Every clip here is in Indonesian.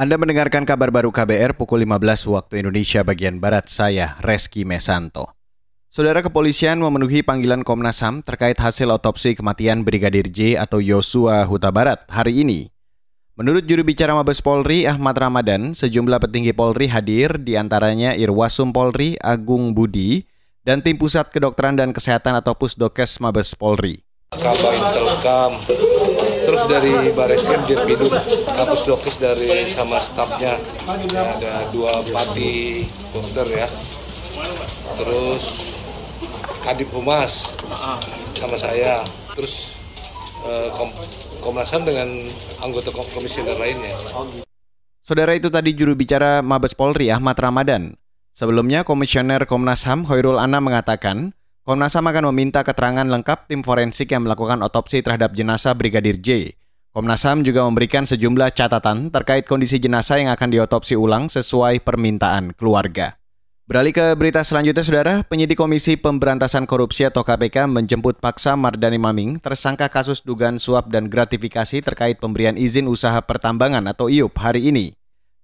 Anda mendengarkan kabar baru KBR pukul 15 waktu Indonesia bagian Barat, saya Reski Mesanto. Saudara kepolisian memenuhi panggilan Komnas HAM terkait hasil otopsi kematian Brigadir J atau Yosua Huta Barat hari ini. Menurut juru bicara Mabes Polri Ahmad Ramadan, sejumlah petinggi Polri hadir di antaranya Irwasum Polri Agung Budi dan tim Pusat Kedokteran dan Kesehatan atau Pusdokes Mabes Polri. Kabar Intelkam, terus dari Baris Krim Dirpidum, Kapus Dokes dari sama stafnya, ya, ada dua pati dokter ya, terus Kadip Humas sama saya, terus eh, Kom Komnas HAM dengan anggota komisioner lainnya. Saudara itu tadi juru bicara Mabes Polri Ahmad Ramadan. Sebelumnya Komisioner Komnas HAM Hoirul Anam mengatakan, Komnas HAM akan meminta keterangan lengkap tim forensik yang melakukan otopsi terhadap jenazah Brigadir J. Komnas HAM juga memberikan sejumlah catatan terkait kondisi jenazah yang akan diotopsi ulang sesuai permintaan keluarga. Beralih ke berita selanjutnya, Saudara. Penyidik Komisi Pemberantasan Korupsi atau KPK menjemput paksa Mardani Maming, tersangka kasus dugaan suap dan gratifikasi terkait pemberian izin usaha pertambangan atau IUP hari ini.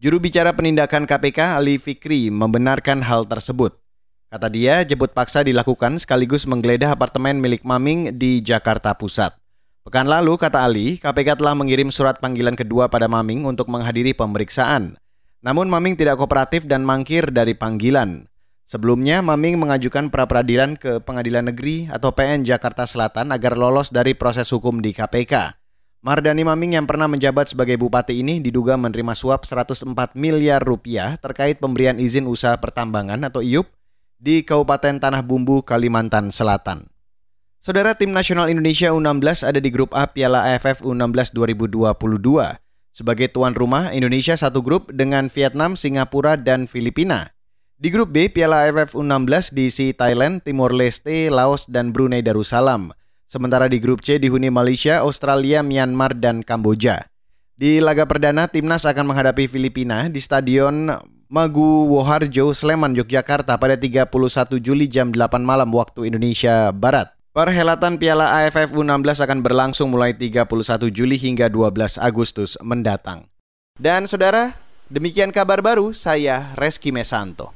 Juru bicara penindakan KPK Ali Fikri membenarkan hal tersebut. Kata dia, jemput paksa dilakukan sekaligus menggeledah apartemen milik Maming di Jakarta Pusat. Pekan lalu, kata Ali, KPK telah mengirim surat panggilan kedua pada Maming untuk menghadiri pemeriksaan. Namun Maming tidak kooperatif dan mangkir dari panggilan. Sebelumnya, Maming mengajukan pra-peradilan ke Pengadilan Negeri atau PN Jakarta Selatan agar lolos dari proses hukum di KPK. Mardani Maming yang pernah menjabat sebagai bupati ini diduga menerima suap 104 miliar rupiah terkait pemberian izin usaha pertambangan atau IUP di Kabupaten Tanah Bumbu, Kalimantan Selatan. Saudara tim nasional Indonesia U16 ada di grup A Piala AFF U16 2022. Sebagai tuan rumah, Indonesia satu grup dengan Vietnam, Singapura, dan Filipina. Di grup B, Piala AFF U16 diisi Thailand, Timor Leste, Laos, dan Brunei Darussalam. Sementara di grup C dihuni Malaysia, Australia, Myanmar, dan Kamboja. Di laga perdana, timnas akan menghadapi Filipina di Stadion Magu Woharjo, Sleman, Yogyakarta pada 31 Juli jam 8 malam waktu Indonesia Barat. Perhelatan Piala AFF U16 akan berlangsung mulai 31 Juli hingga 12 Agustus mendatang. Dan saudara, demikian kabar baru saya Reski Mesanto.